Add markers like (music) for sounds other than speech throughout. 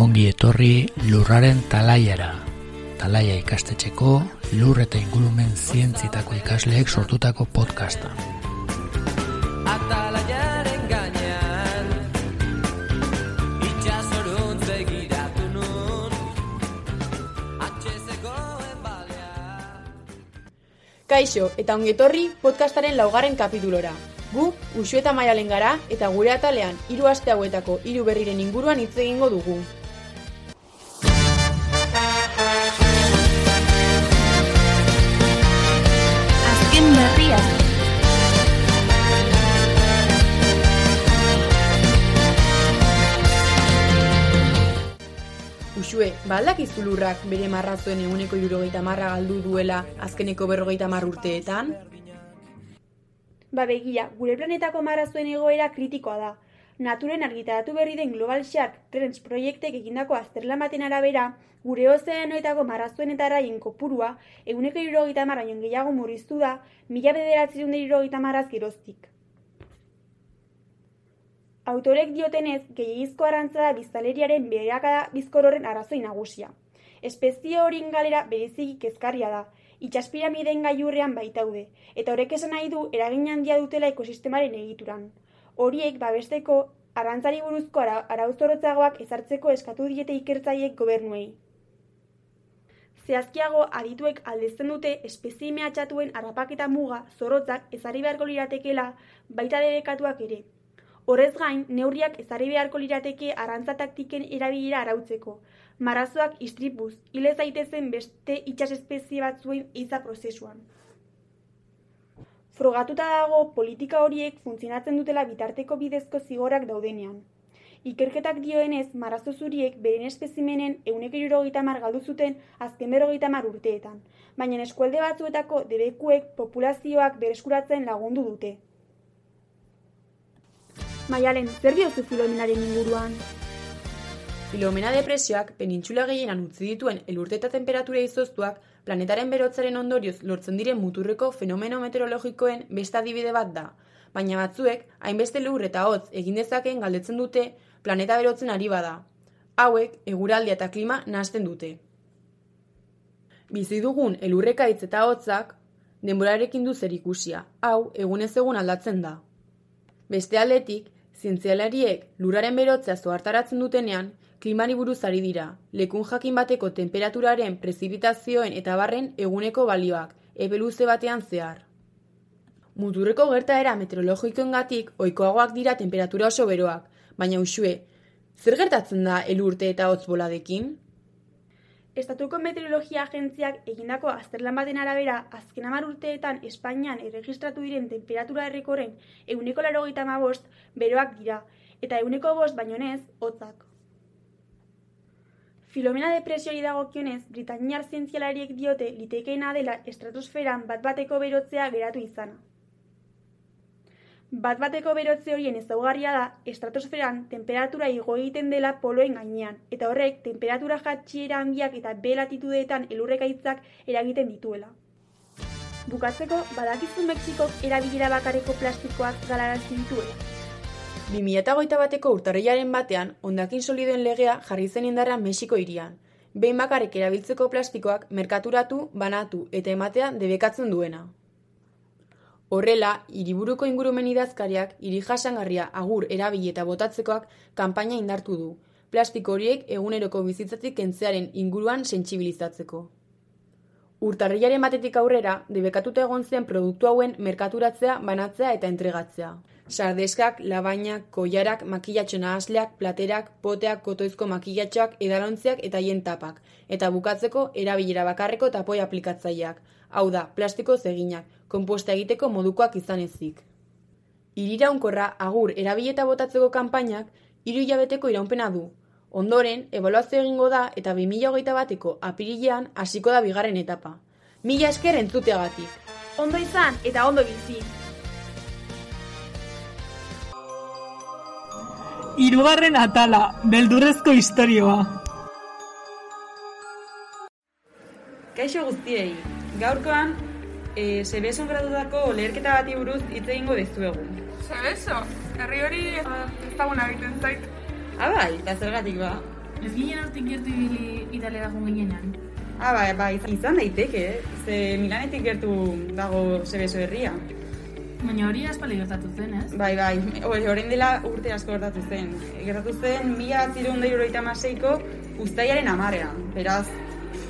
Ongi etorri lurraren talaiara. Talaia ikastetxeko lur eta ingurumen zientzitako ikasleek sortutako podcasta. Kaixo, eta ongetorri podcastaren laugarren kapitulora. Gu, Uxu eta Maialen gara, eta gure atalean hiru aste hauetako hiru berriren inguruan hitz egingo dugu. Azken berriak. Uxue, baldak izulurrak bere marrazuen eguneko irurogeita marra galdu duela azkeneko berrogeita mar urteetan? Ba begia, gure planetako marrazuen egoera kritikoa da. Naturen argitaratu berri den Global Shark Trends proiektek egindako azterlan baten arabera, gure ozeanoetako marrazuen eta araien kopurua eguneko irurogeita marra gehiago murriztu da, mila bederatzerun irurogeita marraz geroztik. Autorek diotenez, gehiagizko arrantza da biztaleriaren beherakada bizkor horren arazoi nagusia. Espezie horien galera bereziki kezkarria da, itxaspiramideen gailurrean baitaude, eta horrek esan nahi du eragin handia dutela ekosistemaren egituran. Horiek babesteko arrantzari buruzko ara, arauzorotzagoak ezartzeko eskatu diete ikertzaiek gobernuei. Zehazkiago, adituek aldezten dute espezie mehatxatuen harrapaketa muga zorrotzak ezarri beharko liratekela baita debekatuak ere. Horrez gain, neurriak ezarri beharko lirateke arrantza taktiken erabilera arautzeko. Marazoak istripuz, hile zaitezen beste itxas espezie batzuen eiza prozesuan. Frogatuta dago politika horiek funtzionatzen dutela bitarteko bidezko zigorrak daudenean. Ikerketak dioenez, marazo zuriek beren espezimenen euneko irurogeita mar galdu zuten azken berrogeita mar urteetan, baina eskualde batzuetako debekuek populazioak bereskuratzen lagundu dute. Maialen, zer diozu filomenaren inguruan? Filomena depresioak penintxula gehienan utzi dituen elurte eta temperatura izoztuak planetaren berotzaren ondorioz lortzen diren muturreko fenomeno meteorologikoen beste adibide bat da, baina batzuek hainbeste lur eta hotz egin dezakeen galdetzen dute planeta berotzen ari bada. Hauek eguraldia eta klima nahasten dute. Bizi dugun elurrekaitz eta hotzak denborarekin du zer ikusia. Hau egunez egun aldatzen da. Beste aldetik, zientzialariek lurraren berotzea zoartaratzen dutenean, klimari buruz ari dira, lekun jakin bateko temperaturaren prezipitazioen eta barren eguneko balioak, epe luze batean zehar. Muturreko gertaera meteorologikoengatik ohikoagoak dira temperatura oso beroak, baina usue, zer gertatzen da elurte eta hotz boladekin? Estatuko Meteorologia Agentziak egindako azterlan baten arabera, azken hamar urteetan Espainian erregistratu diren temperatura errekorren euneko larogeita bost beroak dira, eta euneko bost baino nez, hotzak. Filomena depresiori dagokionez, Britaniar zientzialariek diote litekeena dela estratosferan bat-bateko berotzea geratu izana. Bat-bateko berotze horien ezaugarria da estratosferan temperatura igo egiten dela poloen gainean, eta horrek temperatura jatxiera handiak eta B latitudeetan elurrekaitzak eragiten dituela. Bukatzeko, badakizu Mexikok erabilera bakareko plastikoak galarazi dituela. 2008 bateko urtarrilaren batean, ondakin solidoen legea jarri zen indarra Mexiko hirian. Behin bakarrik erabiltzeko plastikoak merkaturatu, banatu eta ematea debekatzen duena. Horrela, hiriburuko ingurumen idazkariak hiri jasangarria agur erabili eta botatzekoak kanpaina indartu du. Plastiko horiek eguneroko bizitzatik kentzearen inguruan sentsibilizatzeko. Urtarrilaren batetik aurrera, debekatuta egon zen produktu hauen merkaturatzea, banatzea eta entregatzea. Sardeskak, labainak, koiarak, makillatxo nahasleak, platerak, poteak, kotoizko makillatxoak, edalontziak eta hien tapak. Eta bukatzeko, erabilera bakarreko tapoi aplikatzaileak. Hau da, plastiko zeginak, konposta egiteko modukoak izan ezik. Iriraunkorra agur erabileta botatzeko kanpainak hiru hilabeteko iraunpena du. Ondoren, ebaluazio egingo da eta 2021 bateko apirilean hasiko da bigarren etapa. Mila esker entzuteagatik. Ondo izan eta ondo bizi. Hirugarren atala, beldurrezko istorioa. Kaixo guztiei, gaurkoan, e, sebeson gradudako leherketa bati buruz hitz egingo dizuegu. Zebeso, herri hori ezaguna egiten zait. Ah, bai, eta zergatik ba. Ez ginen hortik gertu ibili Italiara joan ginenan. Ah, bai, bai, izan daiteke, ze Milanetik gertu dago Zebeso herria. Baina hori aspaldi gertatu zen, ez? Bai, bai, hori orain dela urte asko gertatu zen. Gertatu zen, mila zireun da irurogeita maseiko ustaiaren amarean, beraz,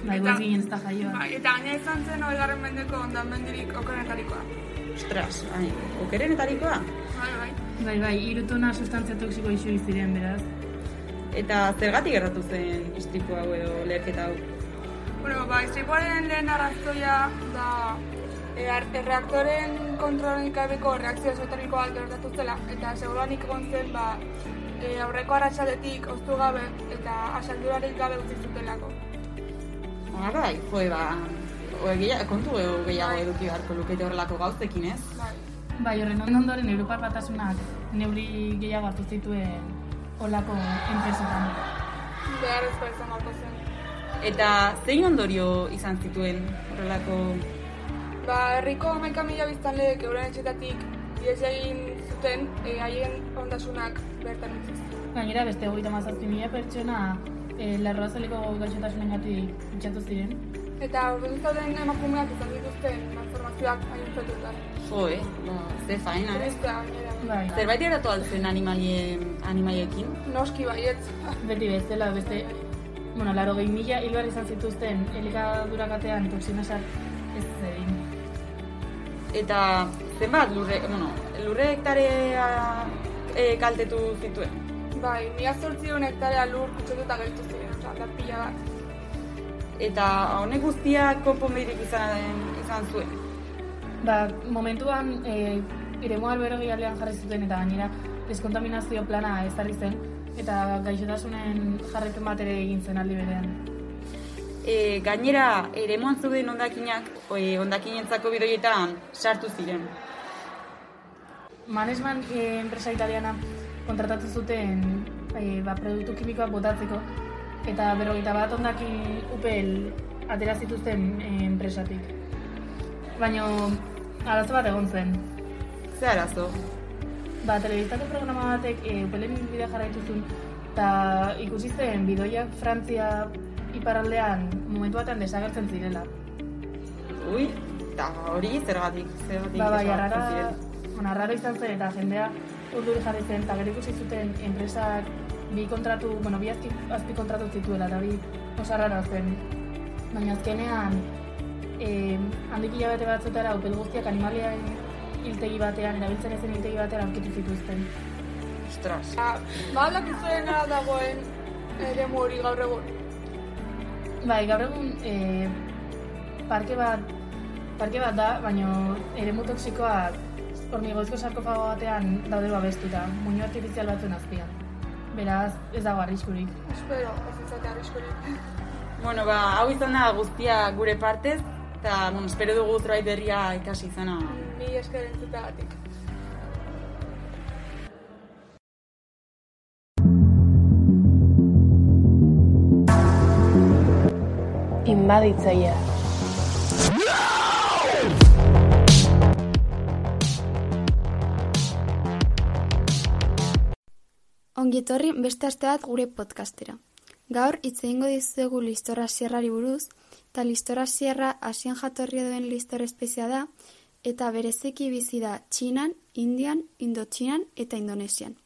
Bai, guaz ginen ez da jaioa. Bai, eta gaina izan zen hogeigarren mendeko ondan mendirik okerenetarikoa. ostras, bai, okerenetarikoa. Bai, bai. Bai, bai, irutona sustantzia toksiko isu ziren, beraz. Eta zergatik gertatu zen istripu hau edo leherketa hau. Bueno, ba, istripuaren lehen arrazoia da erreaktoren kontrolik gabeko reakzio esoteriko bat gertatu zela, eta seguruanik egon zen, ba, e, aurreko arratsaldetik oztu gabe eta asaldurarik gabe utzi zutelako. Bai, joe, ba, o, gehiago, kontu edo gehiago eduki beharko lukete horrelako gauzekin, ez? Bai. Bai, horren ondoren Europar batasunak neuri gehiago hartu zituen olako enpresetan. Beharrezkoa izan beharko zen. Eta zein ondorio izan zituen horrelako... Ba, herriko hamaika mila biztanleek euren etxetatik ihes egin zuten e, haien ondasunak bertan utziz. Gainera, beste hogeita mazazpi mila pertsona e, larroazaliko gaixotasunen gatik itxatu ziren. Eta horren zauden emakumeak izan dituzten transformazioak haien fetuetan. Jo, eh? Ba, ze faena? Tristea gainera. Bai, Zerbait gertatu altzen animalie, animaliekin? Noski baietz. (laughs) beti bezala, beste, bueno, laro gehi mila hil behar izan zituzten elikadura katean toksinasak ez egin. Eta zenbat lurre, bueno, lurre hektarea e, kaltetu zituen? Bai, mila zortzion hektarea lur kutsetuta geltu ziren, oza, da pila bat. Eta honek guztiak konponbiderik izan, izan zuen. Ba, momentuan, e, eremu albergi aldean jarri zuten eta gainera deskontaminazio plana ezarri zen eta gaixotasunen jarrepen bat ere egin zen aldi berean. E, gainera, eremuan zeuden ondakinak, e, ondakinentzako bidoietan sartu ziren. Management e, enpresa italiana kontratatu zuten e, ba, produktu kimikoak botatzeko eta berrogeita bat ondakin upel atera zituzten e, enpresatik. Baina arazo bat egon zen. Ze arazo? Ba, telebistako programa batek e, upelen bidea jarraitu zuen eta ikusi zen bidoiak Frantzia iparraldean momentu batean desagertzen zirela. Ui, eta hori zergatik, zergatik Ba, bai, desagertzen arrara, bueno, arraro izan zen eta jendea urduri jarri zen, eta gero ikusi zuten enpresak bi kontratu, bueno, bi azpi, azpi kontratu zituela, eta bi oso arrara zen. Baina azkenean, eh, handik hilabete batzutara, upel guztiak animalian hiltegi batean, erabiltzen ezen hiltegi batean aurkitu zituzten. Ostras. Ba, ba aldakizuen dagoen eremu hori gaur egun. Bai, gaur egun e, parke bat parke bat da, baina eremu toksikoak hormigoizko sarkofago batean daude babestuta, muino artifizial batzuen azpian. Beraz, ez dago arriskurik. Espero, ez izatea arriskurik. (laughs) Bueno, ba, hau izan da guztia gure partez, eta, bueno, espero dugu zerbait berria ikasi izana. Ni esker entzutagatik. Inbaditzaia. Ongietorri beste aste bat gure podcastera. Gaur hitz egingo dizuegu listorra sierrari buruz, eta listorra sierra asian jatorria duen listor espezia da, eta bereziki bizi da Txinan, Indian, Indotxinan eta Indonesian.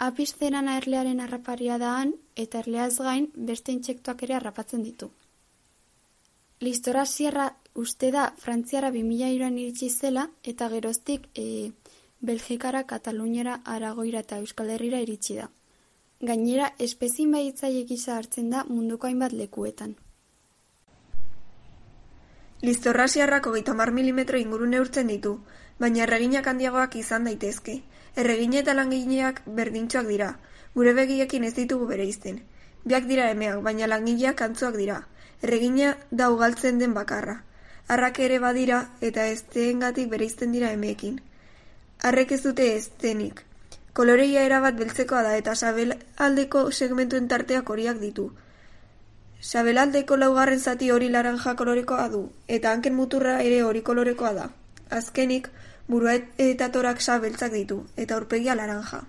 Apis erlearen harraparia da eta erleaz gain beste intsektuak ere harrapatzen ditu. Listora sierra uste da Frantziara 2000 an iritsi zela, eta geroztik e, Belgikara, Kataluniara, Aragoira eta Euskal Herrira iritsi da. Gainera, espezin baitzaile gisa hartzen da munduko hainbat lekuetan. Listorrasiarrak hogeita mar milimetro inguru neurtzen ditu, baina erreginak handiagoak izan daitezke. Erregine eta langileak berdintxoak dira, gure begiekin ez ditugu bere izten. Biak dira emeak, baina langileak antzuak dira. Erregina da ugaltzen den bakarra. Arrak ere badira eta ezteengatik bere izten dira emeekin. Arrek ez dute eztenik. Koloreia erabat beltzekoa da eta sabelaldeko segmentuen tarteak horiak ditu. Sabelaldeko laugarren zati hori laranja kolorekoa du, eta hanken muturra ere hori kolorekoa da. Azkenik, Burua eta toraksa beltzak ditu, eta aurpegia laranja.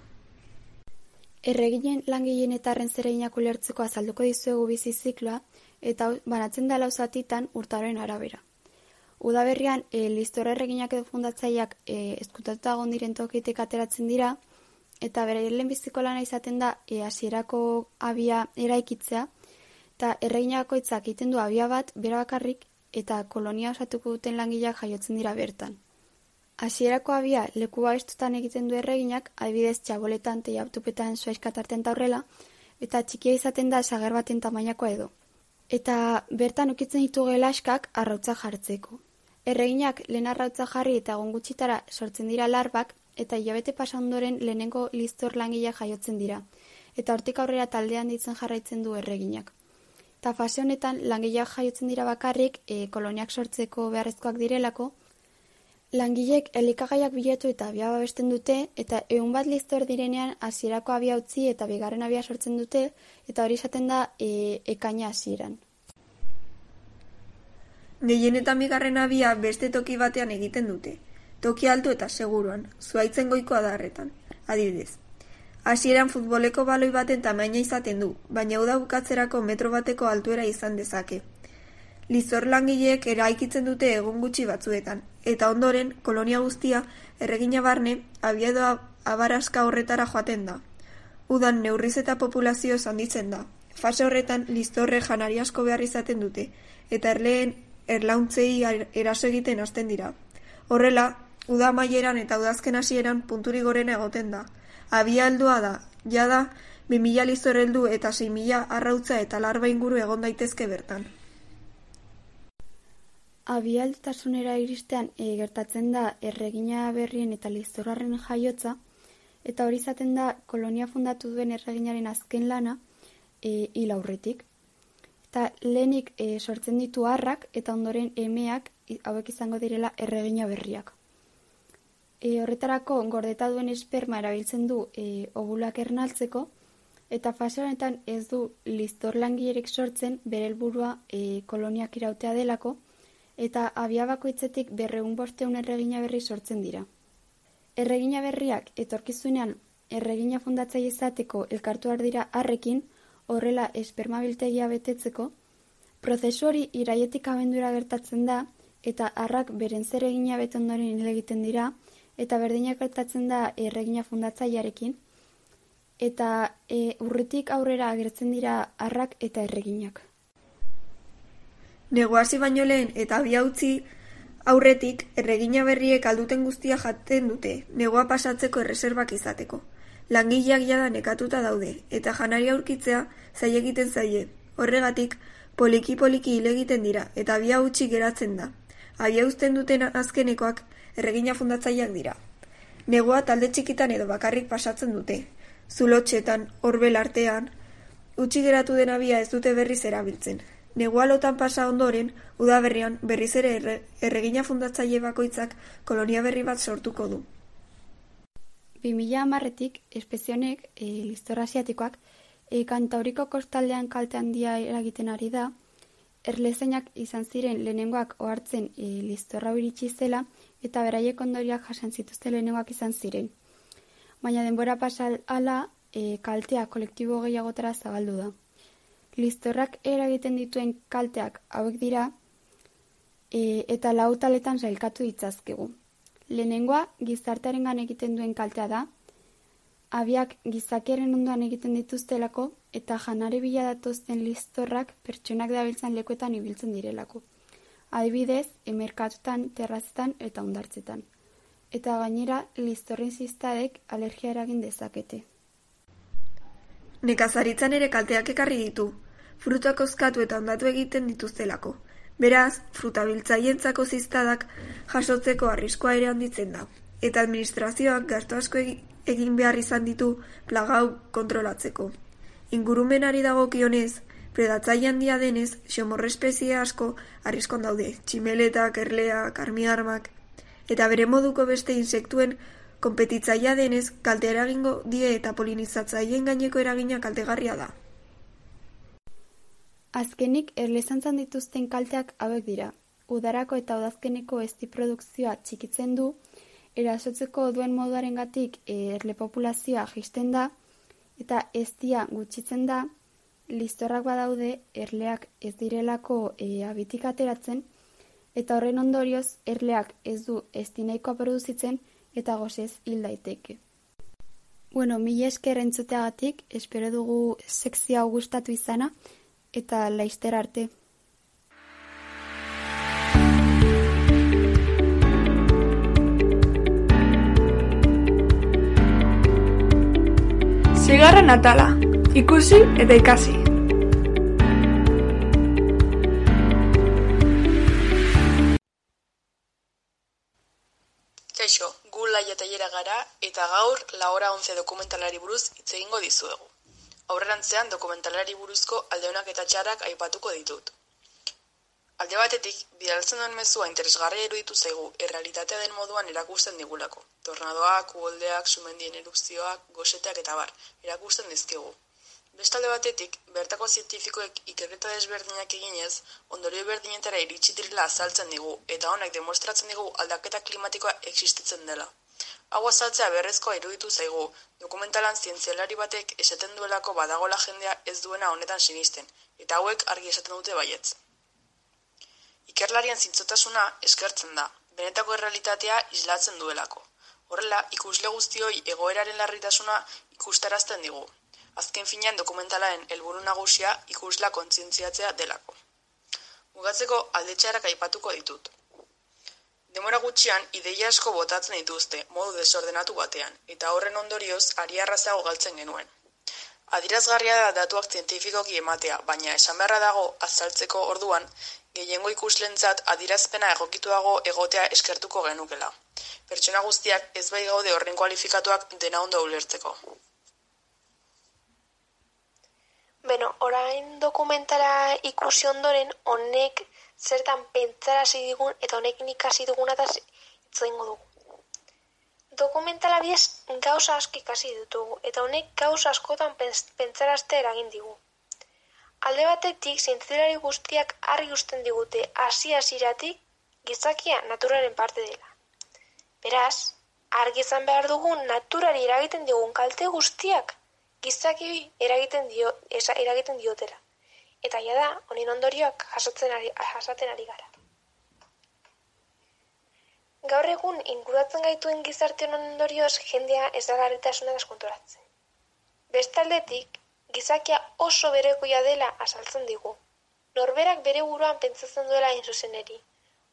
Erreginen langileen eta arren zereginak ulertzeko azalduko dizuegu bizi zikloa, eta banatzen da lau zatitan urtaroen arabera. Udaberrian, e, listor erreginak edo fundatzaileak e, eskutatuta egon diren tokitek ateratzen dira, eta bere lehenbiziko lana izaten da e, hasierako abia eraikitzea, eta erreginakoitzak egiten du abia bat bera bakarrik eta kolonia osatuko duten langileak jaiotzen dira bertan. Hasierako abia leku babestutan egiten du erreginak, adibidez txaboletan, teiaptupetan, soaizkatarten taurrela, eta txikia izaten da sager baten tamainakoa edo. Eta bertan ukitzen ditu gelaskak arrautza jartzeko. Erreginak lehen arrautza jarri eta egun gutxitara sortzen dira larbak, eta hilabete pasa ondoren lehenengo listor langilea jaiotzen dira, eta hortik aurrera taldean ditzen jarraitzen du erreginak. Ta fase honetan langileak jaiotzen dira bakarrik e, koloniak sortzeko beharrezkoak direlako, Langilek elikagaiak bilatu eta abia babesten dute, eta egun bat listor direnean hasierako abia utzi eta bigarren abia sortzen dute, eta hori esaten da e, ekaina hasieran. Gehienetan bigarren abia beste toki batean egiten dute. Toki altu eta seguruan, zuaitzen goiko adarretan. Adibidez, hasieran futboleko baloi baten tamaina izaten du, baina uda bukatzerako metro bateko altuera izan dezake. Lizor langileek eraikitzen dute egun gutxi batzuetan, eta ondoren, kolonia guztia, erregina barne, abiedo abaraska horretara joaten da. Udan neurriz eta populazio handitzen da. Fase horretan, listorre janari asko behar izaten dute, eta erleen erlauntzei eraso egiten hasten dira. Horrela, uda maieran eta udazken hasieran punturi gorena egoten da. Abia heldua da, jada, 2000 listor heldu eta 6000 arrautza eta larba inguru egon daitezke bertan. Abialtasunera iristean e, gertatzen da erregina berrien eta liztorraren jaiotza, eta hori izaten da kolonia fundatu duen erreginaren azken lana e, hil aurretik. Eta lehenik e, sortzen ditu harrak eta ondoren emeak hauek izango direla erregina berriak. E, horretarako gordeta duen esperma erabiltzen du e, ogulak ernaltzeko, eta fase honetan ez du listor langilerek sortzen bere helburua e, koloniak irautea delako, eta abia bakoitzetik berreun bosteun erregina berri sortzen dira. Erregina berriak etorkizunean erregina fundatzai izateko elkartu dira harrekin, horrela espermabiltegia betetzeko, prozesu hori iraietik abendura gertatzen da, eta harrak beren zer egina betondoren egiten dira, eta berdinak gertatzen da erregina fundatzaiarekin, eta e, urritik aurrera agertzen dira harrak eta erreginak. Negoazi baino lehen eta abia utzi aurretik erregina berriek alduten guztia jaten dute, negoa pasatzeko erreserbak izateko. Langileak jada nekatuta daude, eta janari aurkitzea zai egiten zaie. Horregatik, poliki-poliki hile egiten dira, eta abia utzi geratzen da. Abia uzten duten azkenekoak erregina fundatzaileak dira. Negoa talde txikitan edo bakarrik pasatzen dute. Zulotxetan, horbel artean, utzi geratu den abia ez dute berriz erabiltzen. Negualotan pasa ondoren, udaberrian berriz ere erre, erregina fundatzaile bakoitzak kolonia berri bat sortuko du. 2000 amarretik, espezionek, e, listor asiatikoak, e, kantauriko kostaldean kalte handia eragiten ari da, erlezainak izan ziren lehenengoak ohartzen e, listorra iritsi zela, eta beraiek ondoriak jasan zituzte lehenengoak izan ziren. Baina denbora pasal ala, e, kaltea kolektibo gehiagotara zabaldu da. Listorrak eragiten dituen kalteak hauek dira e, eta lau taletan sailkatu ditzazkegu. Lehenengoa gizartearengan egiten duen kaltea da, abiak gizakiaren ondoan egiten dituztelako eta janare bila datozten listorrak pertsonak dabiltzan lekuetan ibiltzen direlako. Adibidez, emerkatutan, terrazetan eta ondartzetan. Eta gainera, listorren ziztadek alergia eragin dezakete. Nekazaritzan ere kalteak ekarri ditu, frutak oskatu eta ondatu egiten dituztelako. Beraz, frutabiltzaientzako ziztadak jasotzeko arriskoa ere handitzen da. Eta administrazioak gasto asko egin behar izan ditu plagau kontrolatzeko. Ingurumenari dagokionez, predatzaile handia denez, xomorre espezie asko arriskon daude, tximeletak, erleak, armiarmak, eta bere moduko beste insektuen Konpetitzaia denez, kalte eragingo die eta polinizatzaien gaineko eragina kaltegarria da. Azkenik, erlezantzan dituzten kalteak hauek dira. Udarako eta udazkeneko esti produkzioa txikitzen du, erasotzeko duen moduarengatik e, erle populazioa jisten da, eta ez dia gutxitzen da, listorrak badaude erleak ez direlako e, abitik ateratzen, eta horren ondorioz erleak ez du estinaikoa produzitzen eta gozez hil daiteke. Bueno, mila esker entzuteagatik, espero dugu sekzio hau gustatu izana, eta laizter arte. Zigarren atala, ikusi eta ikasi. Gaur lahora 11 dokumentalari buruz hitz egingo dizuegu. Aurrerantzean dokumentalari buruzko aldeunak eta txarak aipatuko ditut. Alde batetik, bidaltzen duen mezua interesgarria iruditu zaigu errealitatea den moduan erakusten digulako. Tornadoak, uholdeak, sumendien erupzioak, goseteak eta bar, erakusten dizkigu. Bestalde batetik, bertako zientifikoek ikerketa desberdinak eginez, ondorio berdinetara iritsi direla azaltzen digu, eta honek demostratzen digu aldaketa klimatikoa existitzen dela. Hau azaltzea berrezkoa iruditu zaigu, dokumentalan zientzialari batek esaten duelako badagola jendea ez duena honetan sinisten, eta hauek argi esaten dute baietz. Ikerlarien zintzotasuna eskertzen da, benetako errealitatea islatzen duelako. Horrela, ikusle guztioi egoeraren larritasuna ikustarazten digu. Azken finean dokumentalaren helburu nagusia ikusla kontzientziatzea delako. Mugatzeko aldetxearak aipatuko ditut. Demora gutxian, ideia asko botatzen dituzte, modu desordenatu batean, eta horren ondorioz, ari arrazago galtzen genuen. Adirazgarria da datuak zientifikoki ematea, baina esan beharra dago azaltzeko orduan, gehiengo ikuslentzat adirazpena egokituago egotea eskertuko genukela. Pertsona guztiak ez bai gaude horren kualifikatuak dena ondo ulertzeko. Beno, orain dokumentara ikusi ondoren, honek zertan pentsara digun eta honekin ikasi duguna eta itzoingo dugu. Dokumentala bidez gauza asko ikasi ditugu eta honek gauza askotan pentsarazte eragin digu. Alde batetik, zientzialari guztiak argi usten digute hasi hasiratik gizakia naturaren parte dela. Beraz, argi izan behar dugu naturari eragiten digun kalte guztiak gizaki eragiten dio eragiten diotela. Eta ja da, honen ondorioak jasotzen ari jasaten ari gara. Gaur egun inguratzen gaituen gizarte honen ondorioz jendea ez da garritasuna konturatzen. Bestaldetik, gizakia oso berekoia dela azaltzen digu. Norberak bere buruan pentsatzen duela hain zuzeneri.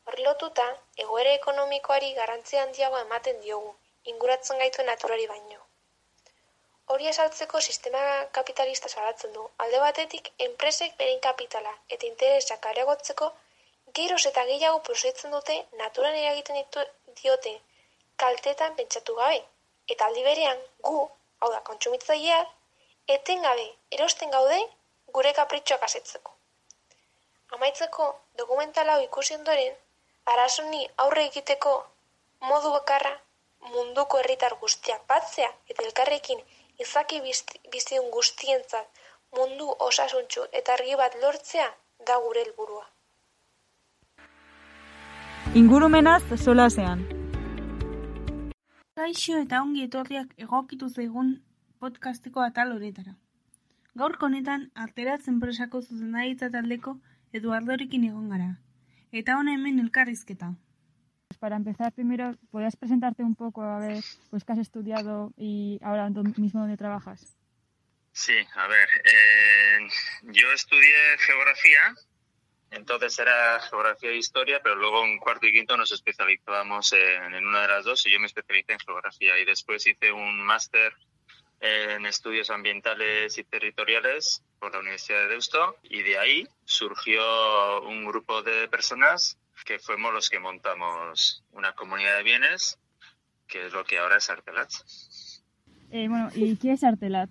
Horri lotuta, egoera ekonomikoari garrantzia handiago ematen diogu, inguratzen gaituen naturari baino. Hori esaltzeko sistema kapitalista salatzen du. Alde batetik, enpresek berein kapitala eta interesak areagotzeko geroz eta gehiago prosetzen dute naturan eragiten ditu diote kaltetan pentsatu gabe. Eta aldi berean, gu, hau da, kontsumitzaileak, etengabe erosten gaude gure kapritxoak asetzeko. Amaitzeko, dokumentala hau ikusi ondoren, arazoni aurre egiteko modu bakarra munduko herritar guztiak batzea eta elkarrekin izaki bizitun guztientzat mundu osasuntxu eta argi bat lortzea da gure helburua. Ingurumenaz solasean. Kaixo eta ongi etorriak egokitu zaigun podcasteko atal honetara. Gaurko honetan arteratz enpresako zuzendaritza taldeko Eduardorekin egon gara. Eta hona hemen elkarrizketa. Para empezar, primero, ¿podrías presentarte un poco a ver pues, qué has estudiado y ahora mismo dónde trabajas? Sí, a ver, eh, yo estudié geografía, entonces era geografía e historia, pero luego en cuarto y quinto nos especializábamos en, en una de las dos y yo me especialicé en geografía y después hice un máster en estudios ambientales y territoriales por la Universidad de Deusto y de ahí surgió un grupo de personas que fuimos los que montamos una comunidad de bienes que es lo que ahora es Artelat. Eh, bueno, ¿y qué es Artelat?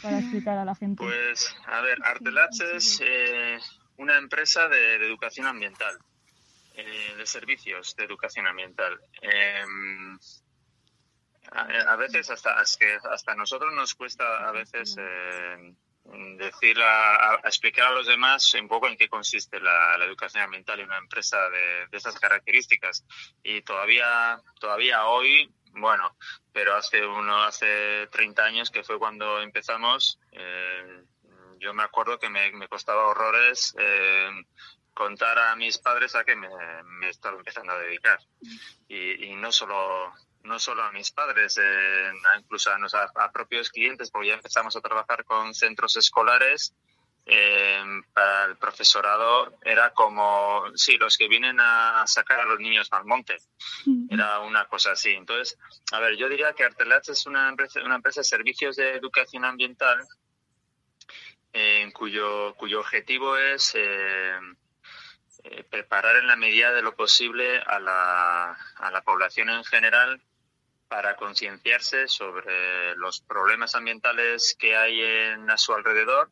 Para explicar a la gente. Pues, a ver, Artelat es eh, una empresa de, de educación ambiental, eh, de servicios de educación ambiental. Eh, a, a veces hasta hasta nosotros nos cuesta a veces eh, decir a, a- explicar a los demás un poco en qué consiste la, la educación ambiental en una empresa de, de esas características. Y todavía, todavía hoy, bueno, pero hace uno, hace 30 años que fue cuando empezamos, eh, yo me acuerdo que me, me costaba horrores eh, contar a mis padres a qué me, me estaba empezando a dedicar. Y, y no solo no solo a mis padres, eh, incluso a, nos- a- a propios clientes, porque ya empezamos a trabajar con centros escolares. eh, para el profesorado era como, sí, los que vienen a sacar a los niños al monte. Era una cosa así. Entonces, a ver, yo diría que Artelats es una empresa, una empresa de servicios de educación ambiental en cuyo, cuyo objetivo es eh, eh, preparar en la medida de lo posible a la, a la población en general para concienciarse sobre los problemas ambientales que hay en, a su alrededor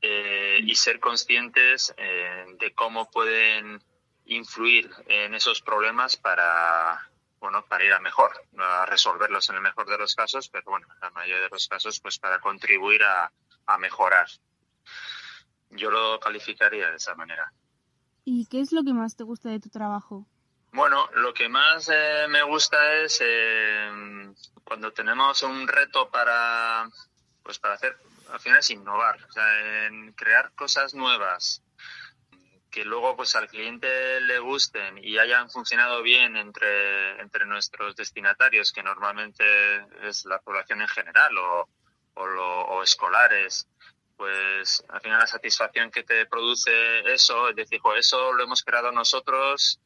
eh, y ser conscientes eh, de cómo pueden influir en esos problemas para bueno para ir a mejor a resolverlos en el mejor de los casos pero bueno en la mayoría de los casos pues para contribuir a, a mejorar. Yo lo calificaría de esa manera. ¿Y qué es lo que más te gusta de tu trabajo? Bueno, lo que más eh, me gusta es eh, cuando tenemos un reto para, pues para hacer, al final es innovar, o sea, en crear cosas nuevas que luego pues al cliente le gusten y hayan funcionado bien entre, entre nuestros destinatarios, que normalmente es la población en general o, o, lo- o escolares, pues al final la satisfacción que te produce eso, es decir, "Jo, eso lo hemos creado nosotros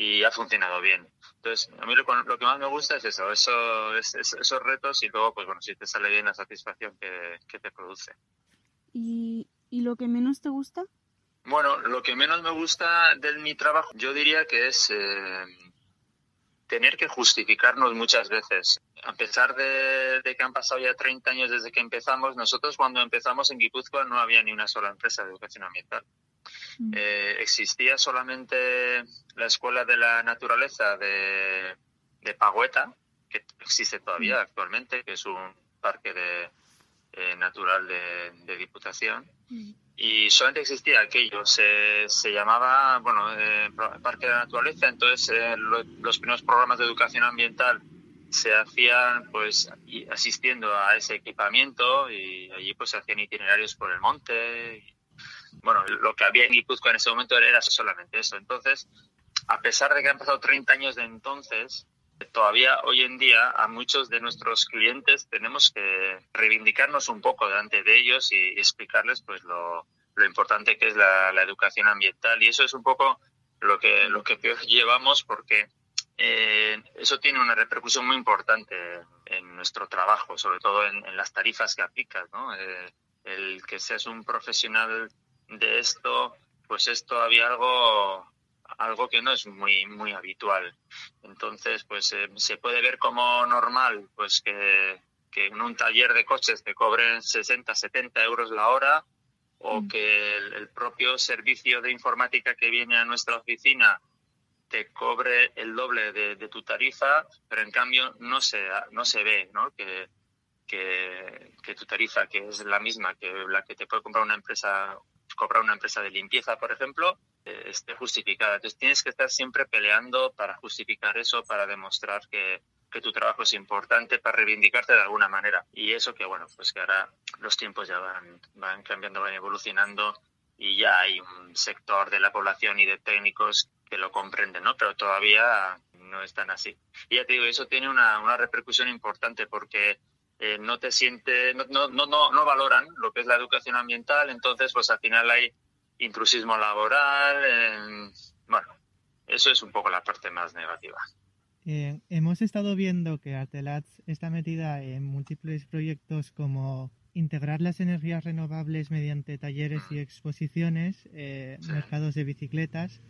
y ha funcionado bien. Entonces, a mí lo, lo que más me gusta es eso, eso es, es- esos retos y luego, pues bueno, si te sale bien la satisfacción que, que te produce. ¿Y, ¿Y lo que menos te gusta? Bueno, lo que menos me gusta de mi trabajo, yo diría que es eh, tener que justificarnos muchas veces. A pesar de, de que han pasado ya 30 años desde que empezamos, nosotros cuando empezamos en Guipúzcoa no había ni una sola empresa de educación ambiental. Eh, existía solamente la Escuela de la Naturaleza de, de Pagüeta, que existe todavía actualmente, que es un parque de, eh, natural de, de Diputación. Y solamente existía aquello, se, se llamaba, bueno, eh, Parque de la Naturaleza, entonces eh, lo- los primeros programas de educación ambiental se hacían pues asistiendo a ese equipamiento y allí pues se hacían itinerarios por el monte. y, bueno, lo que había en Guipúzcoa en ese momento era solamente eso. Entonces, a pesar de que han pasado 30 años de entonces, todavía hoy en día a muchos de nuestros clientes tenemos que reivindicarnos un poco delante de ellos y explicarles pues lo, lo importante que es la, la educación ambiental y eso es un poco lo que lo que llevamos porque eh, eso tiene una repercusión muy importante en nuestro trabajo, sobre todo en, en las tarifas que aplicas, ¿no? Eh, el que seas un profesional de esto, pues es todavía algo algo que no es muy muy habitual. Entonces, pues eh, se puede ver como normal, pues que, que en un taller de coches te cobren 60, 70 euros la hora o que el, el propio servicio de informática que viene a nuestra oficina te cobre el doble de, de tu tarifa, pero en cambio no se, no se ve ¿no? Que, que, que tu tarifa, que es la misma que la que te puede comprar una empresa, cobrar una empresa de limpieza, por ejemplo, eh, esté justificada. Entonces tienes que estar siempre peleando para justificar eso, para demostrar que, que tu trabajo es importante, para reivindicarte de alguna manera. Y eso que, bueno, pues que ahora los tiempos ya van, van cambiando, van evolucionando y ya hay un sector de la población y de técnicos que lo comprenden, ¿no? Pero todavía no están así. Y ya te digo, eso tiene una, una repercusión importante porque eh, no te siente, no, no, no, no, valoran lo que es la educación ambiental, entonces pues al final hay intrusismo laboral, eh, bueno, eso es un poco la parte más negativa. Eh, hemos estado viendo que Artelats está metida en múltiples proyectos como integrar las energías renovables mediante talleres y exposiciones, eh, mercados de bicicletas.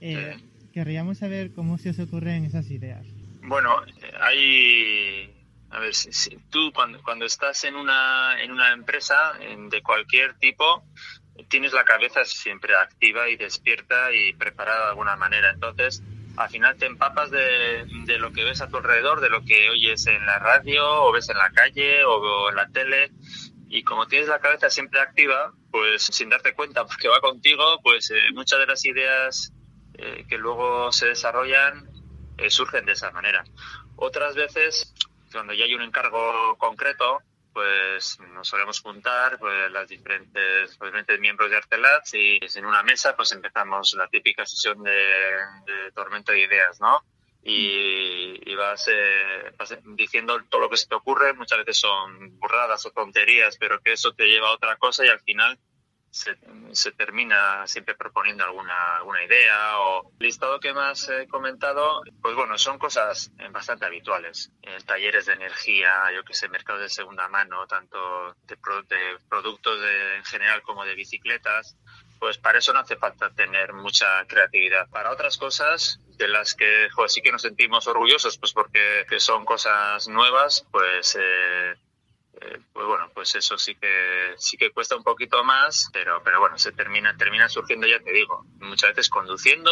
Eh, Querríamos saber cómo se os ocurren esas ideas. Bueno, eh, hay, a ver, si, tú cuando, cuando estás en una, en una empresa de cualquier tipo, tienes la cabeza siempre activa y despierta y preparada de alguna manera. Entonces, al final te empapas de, de lo que ves a tu alrededor, de lo que oyes en la radio o ves en la calle o, o en la tele y como tienes la cabeza siempre activa, pues sin darte cuenta (laughs) porque va contigo, pues eh, muchas de las ideas eh, que luego se desarrollan eh, surgen de esa manera. Otras veces, cuando ya hay un encargo concreto, pues nos solemos juntar pues, las diferentes, los diferentes miembros de Artelats y en una mesa pues empezamos la típica sesión de, de tormento de ideas, ¿no? Y, y vas, eh, vas diciendo todo lo que se te ocurre, muchas veces son burradas o tonterías, pero que eso te lleva a otra cosa y al final se, se termina siempre proponiendo alguna, alguna idea o listado que más he comentado, pues bueno, son cosas eh, bastante habituales. Eh, talleres de energía, yo que sé, mercados de segunda mano, tanto de, pro- de productos de- en general como de bicicletas, pues para eso no hace falta tener mucha creatividad. Para otras cosas de las que joder, sí que nos sentimos orgullosos, pues porque que son cosas nuevas, pues eh, eh, pues bueno, pues eso sí que sí que cuesta un poquito más, pero pero bueno, se termina termina surgiendo ya te digo, muchas veces conduciendo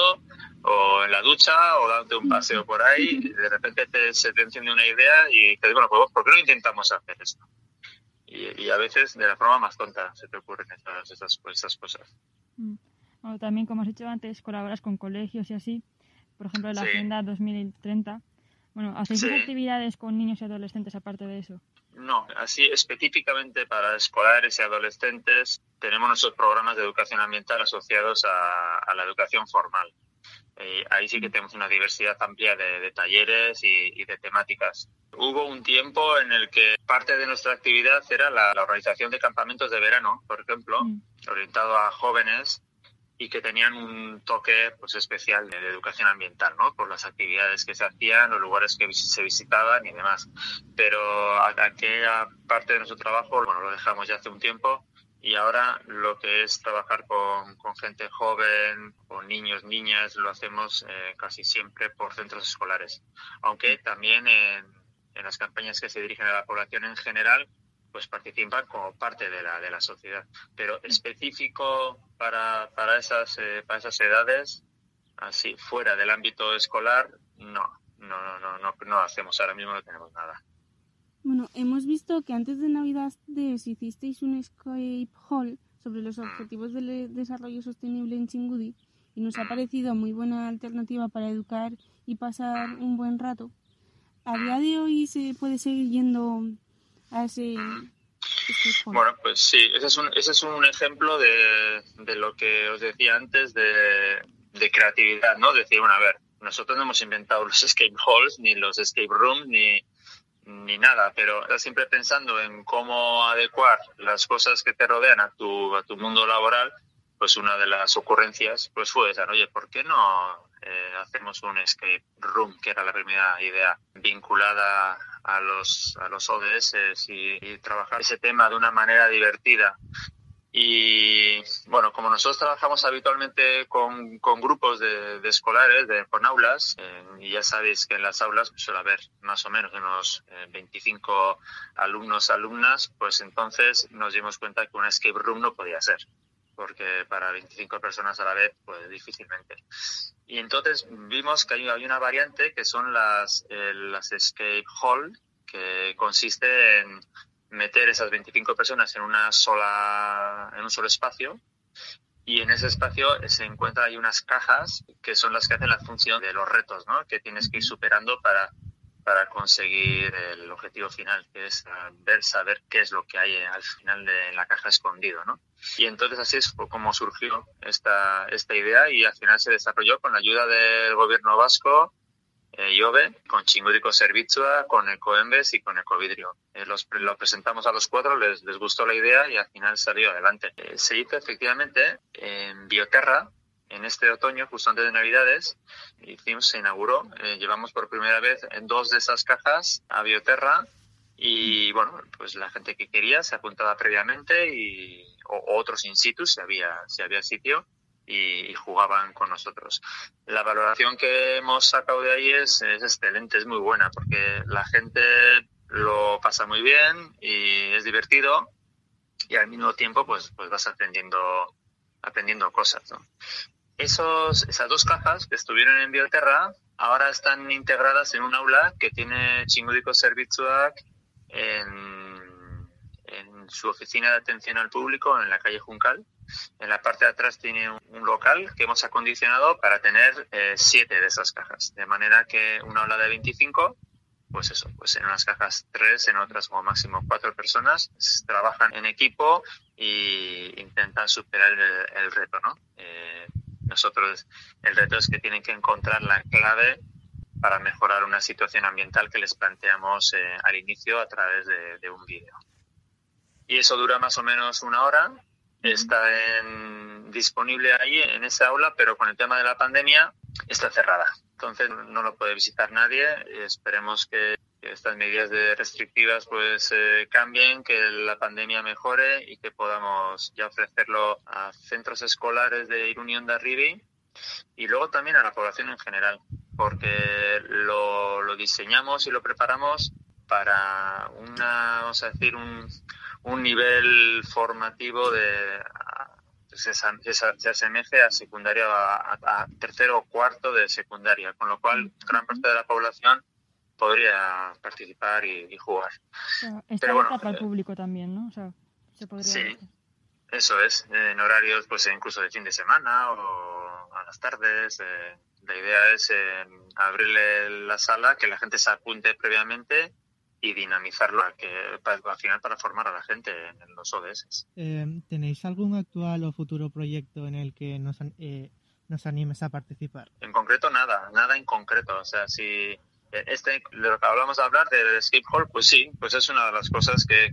o en la ducha o dándote un paseo por ahí, de repente te, se te enciende una idea y te digo, bueno, pues ¿por qué no intentamos hacer esto? Y, y a veces de la forma más tonta se te ocurren esas, esas, esas cosas. Mm. Bueno, también, como has dicho antes, colaboras con colegios y así. Por ejemplo, en la Sí. Agenda 2030. Bueno, ¿hacéis Sí. actividades con niños y adolescentes aparte de eso? No, así específicamente para escolares y adolescentes tenemos nuestros programas de educación ambiental asociados a, a la educación formal. Eh, ahí sí que tenemos una diversidad amplia de, de talleres y, y de temáticas. Hubo un tiempo en el que parte de nuestra actividad era la, la organización de campamentos de verano, por ejemplo, orientado a jóvenes y que tenían un toque pues especial de, educación ambiental, ¿no? Por las actividades que se hacían, los lugares que se visitaban y demás. Pero aquella parte de nuestro trabajo, bueno, lo dejamos ya hace un tiempo y ahora lo que es trabajar con, con gente joven, con niños, niñas, lo hacemos eh, casi siempre por centros escolares. Aunque también en, en las campañas que se dirigen a la población en general, pues participan como parte de la, de la sociedad. Pero específico para, para, esas, eh, para esas edades, así, fuera del ámbito escolar, no, no, no, no, no, no hacemos, ahora mismo no tenemos nada. Bueno, hemos visto que antes de Navidades hicisteis un escape hall sobre los objetivos del desarrollo sostenible en Chingudi y nos ha parecido muy buena alternativa para educar y pasar un buen rato. A día de hoy se puede seguir yendo Bueno, pues sí, ese es un, ese es un ejemplo de, de lo que os decía antes de, de creatividad, ¿no? Decir, bueno, a ver, nosotros no hemos inventado los (laughs) escape halls, ni los escape rooms, ni, ni nada, pero siempre pensando en cómo adecuar las cosas que te rodean a tu, a tu mundo laboral, pues una de las ocurrencias pues fue esa, ¿no? oye, ¿por qué no eh, hacemos un escape room, que era la primera idea, vinculada a los, a los ODS y, trabajar ese tema de una manera divertida? Y bueno, como nosotros trabajamos habitualmente con, con grupos de, de escolares, de, con aulas, eh, y ya sabéis que en las aulas pues, suele haber más o menos unos eh, 25 alumnos, alumnas, pues entonces nos dimos cuenta que una escape room no podía ser, porque para 25 personas a la vez, pues difícilmente. Y entonces vimos que hay, hay una variante que son las, eh, las escape hall, que consiste en meter esas 25 personas en una sola en un solo espacio y en ese espacio se encuentran ahí unas cajas que son las que hacen la función de los retos ¿no? que tienes que ir superando para para conseguir el objetivo final que es ver saber qué es lo que hay al final de la caja escondido ¿no? y entonces así es como surgió esta esta idea y al final se desarrolló con la ayuda del gobierno vasco eh, Iove, con Chingúdico Servizua, con Ecoembes y con Ecovidrio. Eh, los, lo presentamos a los cuatro, les, les gustó la idea y al final salió adelante. Eh, se hizo efectivamente en Bioterra, en este otoño, justo antes de Navidades, hicimos, se inauguró, eh, llevamos por primera vez dos de esas cajas a Bioterra y bueno, pues la gente que quería se apuntaba previamente y, o, otros in situ si había, si había sitio y, jugaban con nosotros. La valoración que hemos sacado de ahí es, es excelente, es muy buena, porque la gente lo pasa muy bien y es divertido y al mismo tiempo pues, pues vas aprendiendo, aprendiendo cosas. ¿no? Esos, esas dos cajas que estuvieron en Bioterra ahora están integradas en un aula que tiene Chingudiko Servitzuak en, en su oficina de atención al público en la calle Juncal. En la parte de atrás tiene un, local que hemos acondicionado para tener eh, siete de esas cajas, de manera que una aula de 25 pues eso, pues en unas cajas tres, en otras como máximo cuatro personas, trabajan en equipo y intentan superar el, el reto, ¿no? Eh, nosotros, el reto es que tienen que encontrar la clave para mejorar una situación ambiental que les planteamos eh, al inicio a través de, de, un vídeo. Y eso dura más o menos una hora. Está en, disponible ahí en esa aula, pero con el tema de la pandemia está cerrada. Entonces no lo puede visitar nadie. Esperemos que estas medidas de restrictivas pues eh, cambien, que la pandemia mejore y que podamos ya ofrecerlo a centros escolares de Irunión de Arribi y luego también a la población en general, porque lo, lo diseñamos y lo preparamos para una, vamos a decir, un, un nivel formativo de se, se, se asemeje a secundaria, a, a, tercero o cuarto de secundaria, con lo cual gran parte de la población podría participar y, y jugar. O sea, está Pero bueno, para el público también, ¿no? O sea, se podría sí, decir. eso es, en horarios pues incluso de fin de semana o a las tardes. Eh, la idea es eh, abrirle la sala, que la gente se apunte previamente y dinamizarlo que, para, al final para formar a la gente en los ODS. Eh, ¿Tenéis algún actual o futuro proyecto en el que nos, eh, nos animes a participar? En concreto nada, nada en concreto. O sea, si este, lo que hablamos de hablar del escape hall, pues sí, pues es una de las cosas que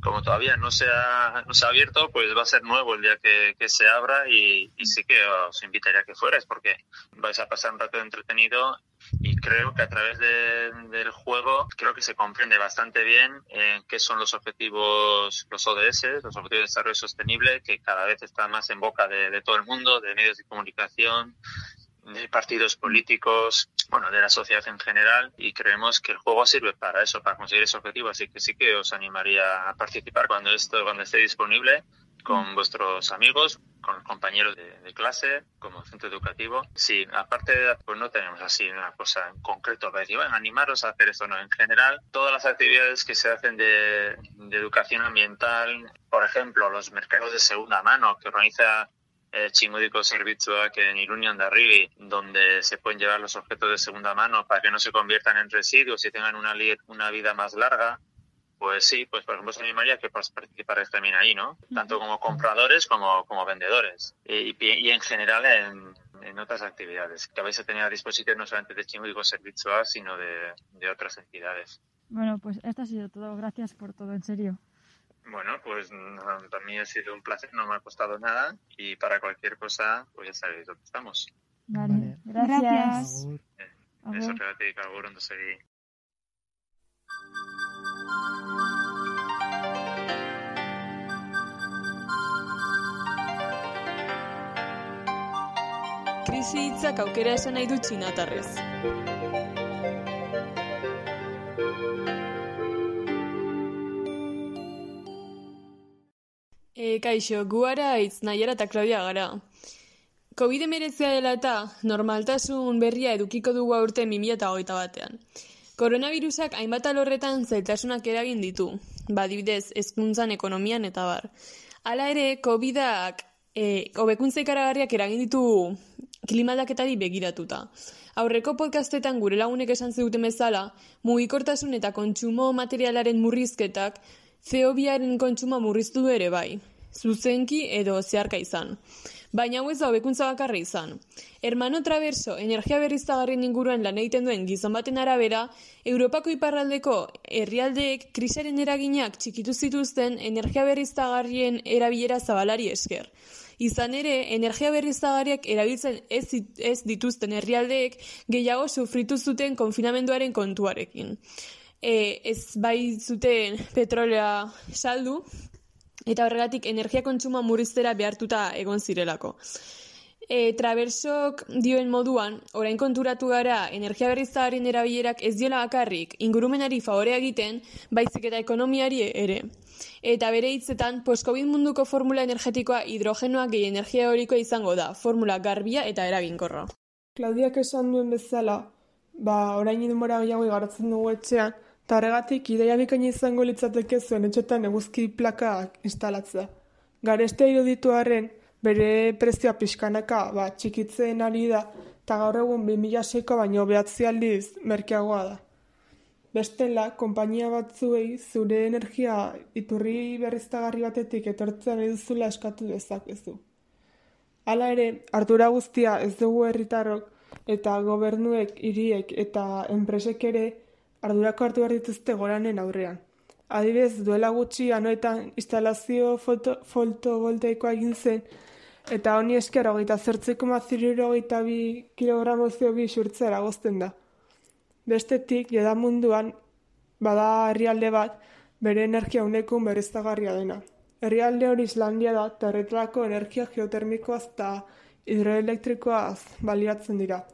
como todavía no se ha, no se ha abierto, pues va a ser nuevo el día que, se abra y, sí que os invitaría a que fuerais porque vais a pasar un rato entretenido y creo que a través de, del juego creo que se comprende bastante bien eh, qué son los objetivos, los ODS, los objetivos de desarrollo sostenible, que cada vez están más en boca de todo el mundo, de medios de comunicación, de partidos políticos, bueno, de la sociedad en general y creemos que el juego sirve para eso, para conseguir ese objetivo, así que sí que os animaría a participar cuando esto, cuando esté disponible con vuestros amigos, con compañeros de, de, clase, como centro educativo. Sí, aparte, pues no tenemos así una cosa en concreto para decir, bueno, animaros a hacer esto, no. En general, todas las actividades que se hacen de, de educación ambiental, por ejemplo, los mercados de segunda mano que organiza eh, Chingudiko Servizioak en Irunion de Arribi, donde se pueden llevar los objetos de segunda mano para que no se conviertan en residuos y tengan una, una vida más larga, pues sí, pues por ejemplo se animaría que participarais también ahí, ¿no? Tanto como compradores como, como vendedores. Y, y, en general en, en, otras actividades que vais a tener a disposición no solamente de Chingudiko Servizioak, sino de, de otras entidades. Bueno, pues esto ha sido todo. Gracias por todo, en serio. Bueno, pues para mí ha sido un placer, no me ha costado nada y para cualquier cosa, pues ya sabéis dónde estamos. Vale, gracias. gracias. Eh, eso regatik agur ondo segi. Krisi hitzak aukera esan nahi du txinatarrez. E, kaixo, gu ara itz nahiara eta Claudia gara. Covid emerezia dela eta normaltasun berria edukiko dugu aurte 2008 batean. Koronavirusak hainbat alorretan zailtasunak eragin ditu, badibidez, ezkuntzan, ekonomian eta bar. Hala ere, COVID-ak e, hobekuntza ikaragarriak eragin ditu klimaldaketari begiratuta. Aurreko podcastetan gure lagunek esan zeuten bezala, mugikortasun eta kontsumo materialaren murrizketak zeobiaren kontsuma murriztu ere bai, zuzenki edo zeharka izan. Baina hau ez da hobekuntza bakarra izan. Hermano Traverso, energia berriztagarrien inguruan lan egiten duen gizon baten arabera, Europako iparraldeko herrialdeek krisaren eraginak txikitu zituzten energia berriztagarrien erabilera zabalari esker. Izan ere, energia berriztagarriak erabiltzen ez, ez dituzten herrialdeek gehiago sufritu zuten konfinamenduaren kontuarekin. E, ez bai zuten petrolea saldu, eta horregatik energia kontsuma murriztera behartuta egon zirelako. E, traversok dioen moduan, orain konturatu gara energia berriztagaren erabilerak ez diola bakarrik ingurumenari favorea egiten, baizik eta ekonomiari ere. Eta bere hitzetan, post-covid munduko formula energetikoa hidrogenoa gehi energia eorikoa izango da, formula garbia eta eraginkorra. Klaudiak esan duen bezala, ba, orain denbora gehiago igarotzen dugu etxean, Eta horregatik, ideia bikaina izango litzateke zuen etxetan eguzki plakak instalatzea. Garestea iruditu arren, bere prezioa pixkanaka ba, txikitzen ari da, eta gaur egun 2006ko baino behatzi aldiz merkeagoa da. Bestela, konpainia batzuei zure energia iturri berriztagarri batetik etortzen duzula eskatu dezakezu. Hala ere, ardura guztia ez dugu herritarrok eta gobernuek, hiriek eta enpresek ere ardurako hartu behar dituzte goranen aurrean. Adibidez, duela gutxi anoetan instalazio foto, fotovoltaikoa egin zen eta honi esker hogeita zertzeko maziriro hogeita bi kilogramo CO2 xurtzea eragozten da. Bestetik, jeda munduan, bada herrialde bat, bere energia uneko berriztagarria dena. Herrialde hori Islandia da, eta energia geotermikoaz eta hidroelektrikoaz baliatzen dira.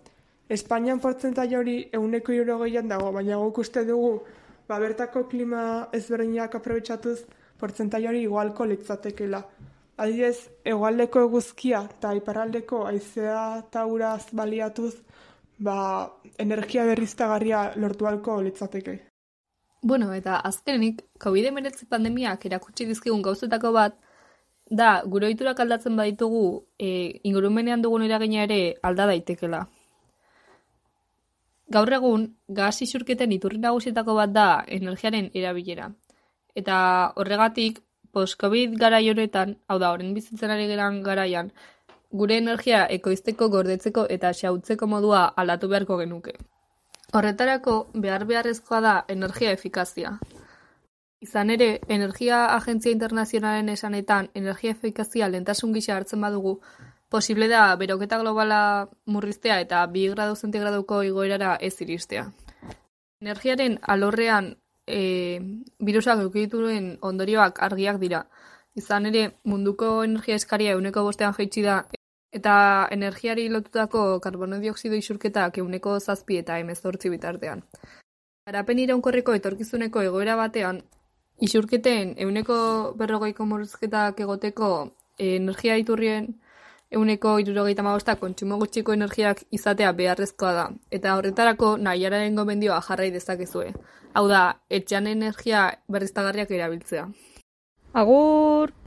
Espainian portzentai hori euneko irrogeian dago, baina guk uste dugu, ba, bertako klima ezberdinak aprobetsatuz, portzentai hori igualko litzatekela. Adidez, egualdeko eguzkia eta iparraldeko aizea eta uraz baliatuz, ba, energia berriztagarria lortu halko litzateke. Bueno, eta azkenik, COVID-19 pandemiak erakutsi dizkigun gauzetako bat, da, gure ohiturak aldatzen baditugu, e, ingurumenean dugun eragina ere alda daitekela. Gaur egun, gas isurketen iturri nagusietako bat da energiaren erabilera. Eta horregatik, post-COVID garai honetan, hau da, horren bizitzen ari geran garaian, gure energia ekoizteko, gordetzeko eta xautzeko modua aldatu beharko genuke. Horretarako, behar beharrezkoa da energia efikazia. Izan ere, Energia Agentzia Internazionalen esanetan energia efikazia lentasun gisa hartzen badugu, posible da beroketa globala murriztea eta 2 gradu zentigraduko igoerara ez iristea. Energiaren alorrean e, virusak eukituen ondorioak argiak dira. Izan ere, munduko energia eskaria euneko bostean jaitsi da eta energiari lotutako karbono dioksido isurketak euneko zazpi eta emezortzi bitartean. Garapen iraunkorreko etorkizuneko egoera batean, isurketen euneko berrogeiko murrizketak egoteko energia iturrien euneko irurogeita magostak kontsumo gutxiko energiak izatea beharrezkoa da, eta horretarako nahiararen gomendioa jarrai dezakezue. Hau da, etxean energia berriztagarriak erabiltzea. Agur!